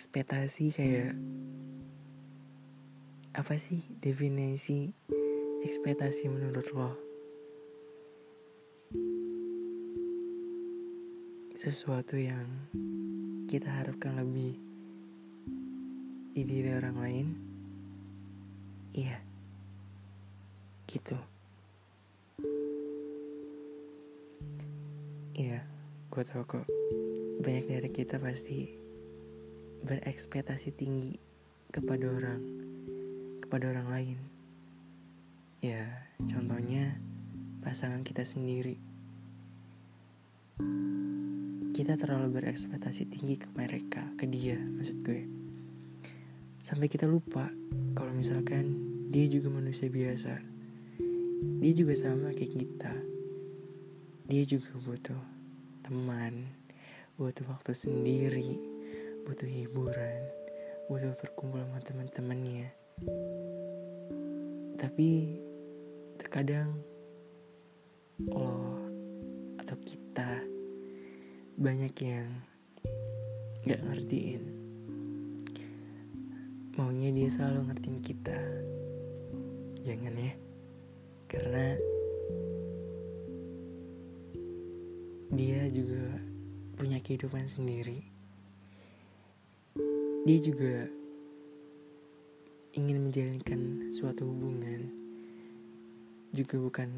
ekspektasi kayak apa sih definisi ekspektasi menurut lo? Sesuatu yang kita harapkan lebih di diri orang lain? Iya. Gitu. Iya gue tau kok. Banyak dari kita pasti berekspektasi tinggi kepada orang kepada orang lain ya contohnya pasangan kita sendiri kita terlalu berekspektasi tinggi ke mereka, ke dia maksud gue. Sampai kita lupa kalau misalkan dia juga manusia biasa. Dia juga sama kayak kita. Dia juga butuh teman, butuh waktu sendiri, butuh hiburan, butuh berkumpul sama teman-temannya. Tapi terkadang lo atau kita banyak yang gak ngertiin. Maunya dia selalu ngertiin kita. Jangan ya karena dia juga punya kehidupan sendiri dia juga ingin menjalankan suatu hubungan juga bukan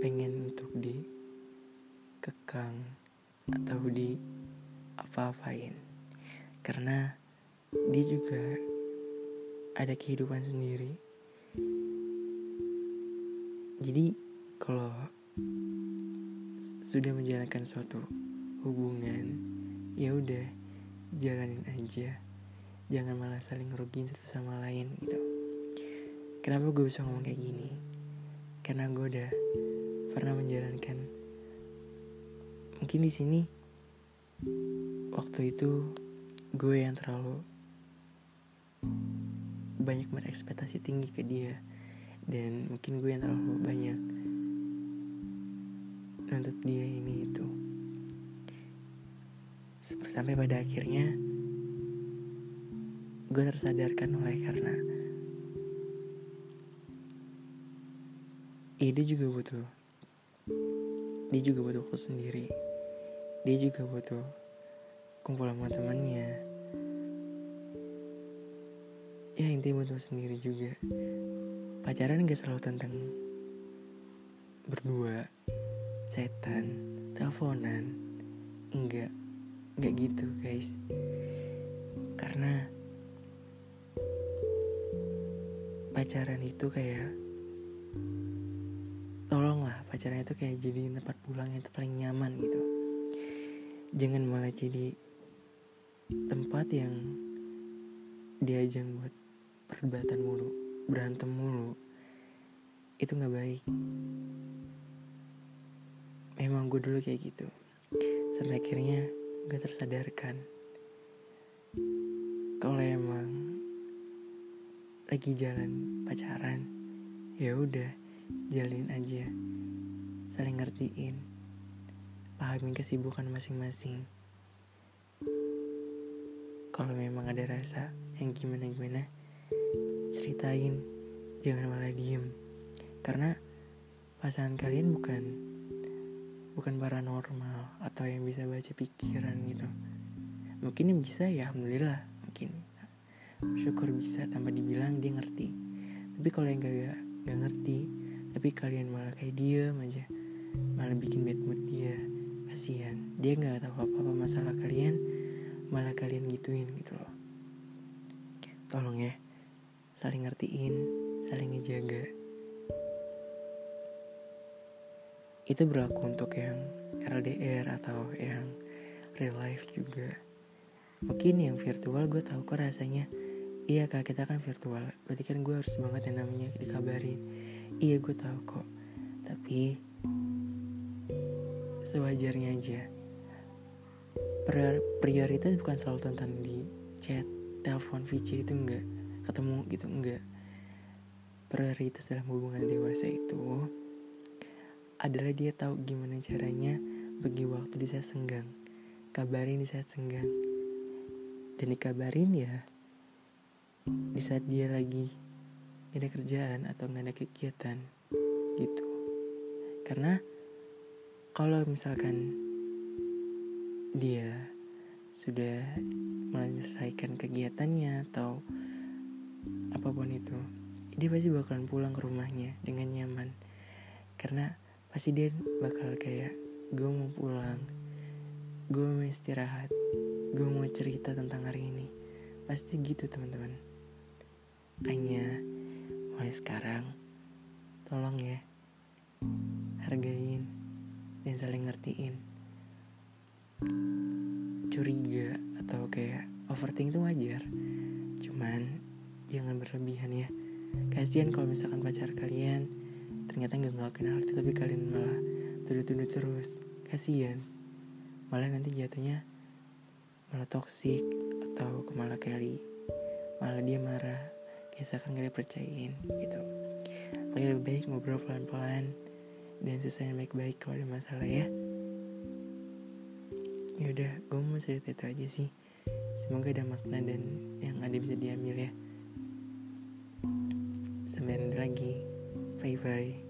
pengen untuk dikekang atau di apa-apain karena dia juga ada kehidupan sendiri. Jadi kalau sudah menjalankan suatu hubungan ya udah jalanin aja jangan malah saling ngerugiin satu sama lain gitu. Kenapa gue bisa ngomong kayak gini? Karena gue udah pernah menjalankan mungkin di sini waktu itu gue yang terlalu banyak berekspektasi tinggi ke dia. Dan mungkin gue yang terlalu banyak nuntut dia ini itu sampai pada akhirnya gue tersadarkan oleh karena ide juga butuh dia juga butuh waktu sendiri. Dia juga butuh kumpul sama temannya ya intinya butuh sendiri juga. Pacaran gak selalu tentang berdua setan teleponan. Enggak enggak gitu guys. Karena pacaran itu kayak tolonglah pacaran itu kayak jadi tempat pulang yang paling nyaman gitu. Jangan malah jadi tempat yang diajang buat perdebatan mulu berantem mulu. Itu nggak baik. Memang gue dulu kayak gitu. Sampai akhirnya gue tersadarkan. Kalau emang lagi jalan pacaran ya udah jalin aja. Saling ngertiin pahamin kesibukan masing-masing. Kalau memang ada rasa yang gimana-gimana ceritain jangan malah diem. Karena pasangan kalian bukan bukan paranormal atau yang bisa baca pikiran gitu. Mungkin yang bisa ya alhamdulillah mungkin syukur bisa tanpa dibilang dia ngerti. Tapi kalau yang gak, gak ngerti tapi kalian malah kayak diem aja malah bikin bad mood dia. Kasihan. Dia nggak tahu apa apa masalah kalian malah kalian gituin gitu loh. Tolong ya saling ngertiin saling ngejaga. Itu berlaku untuk yang LDR atau yang real life juga. Mungkin yang virtual gue tahu kok rasanya iya kak kita kan virtual. Berarti kan gue harus banget yang namanya dikabarin. Iya gue tahu kok. Tapi Sewajarnya aja. Prioritas bukan selalu tentang di chat Telepon VC itu enggak. Ketemu gitu enggak. Prioritas dalam hubungan dewasa itu Adalah dia tahu gimana caranya Bagi waktu di saat senggang. Kabarin di saat senggang. Dan dikabarin ya di saat dia lagi gak ada kerjaan atau gak ada kegiatan gitu. Karena kalau misalkan dia sudah menyelesaikan kegiatannya atau apa pun itu dia pasti bakalan pulang ke rumahnya dengan nyaman. Karena pasti dia bakal kayak gue mau pulang gue mau istirahat gue mau cerita tentang hari ini. Pasti gitu teman-teman makanya mulai sekarang tolong ya hargain dan saling ngertiin. Curiga atau kayak overthink itu wajar. Cuman jangan berlebihan ya. Kasihan kalau misalkan pacar kalian ternyata nggak ngelakuin hal itu tapi kalian malah tuduh-tuduh terus. Kasihan malah nanti jatuhnya malah toksik atau malah kali malah dia marah seakan gak dipercayain gitu. Makanya lebih baik ngobrol pelan-pelan dan selesai baik-baik kalau ada masalah ya. Ya udah gue mau cerita itu aja sih. Semoga ada makna dan yang ada bisa diambil ya. Sampai nanti lagi. Bye bye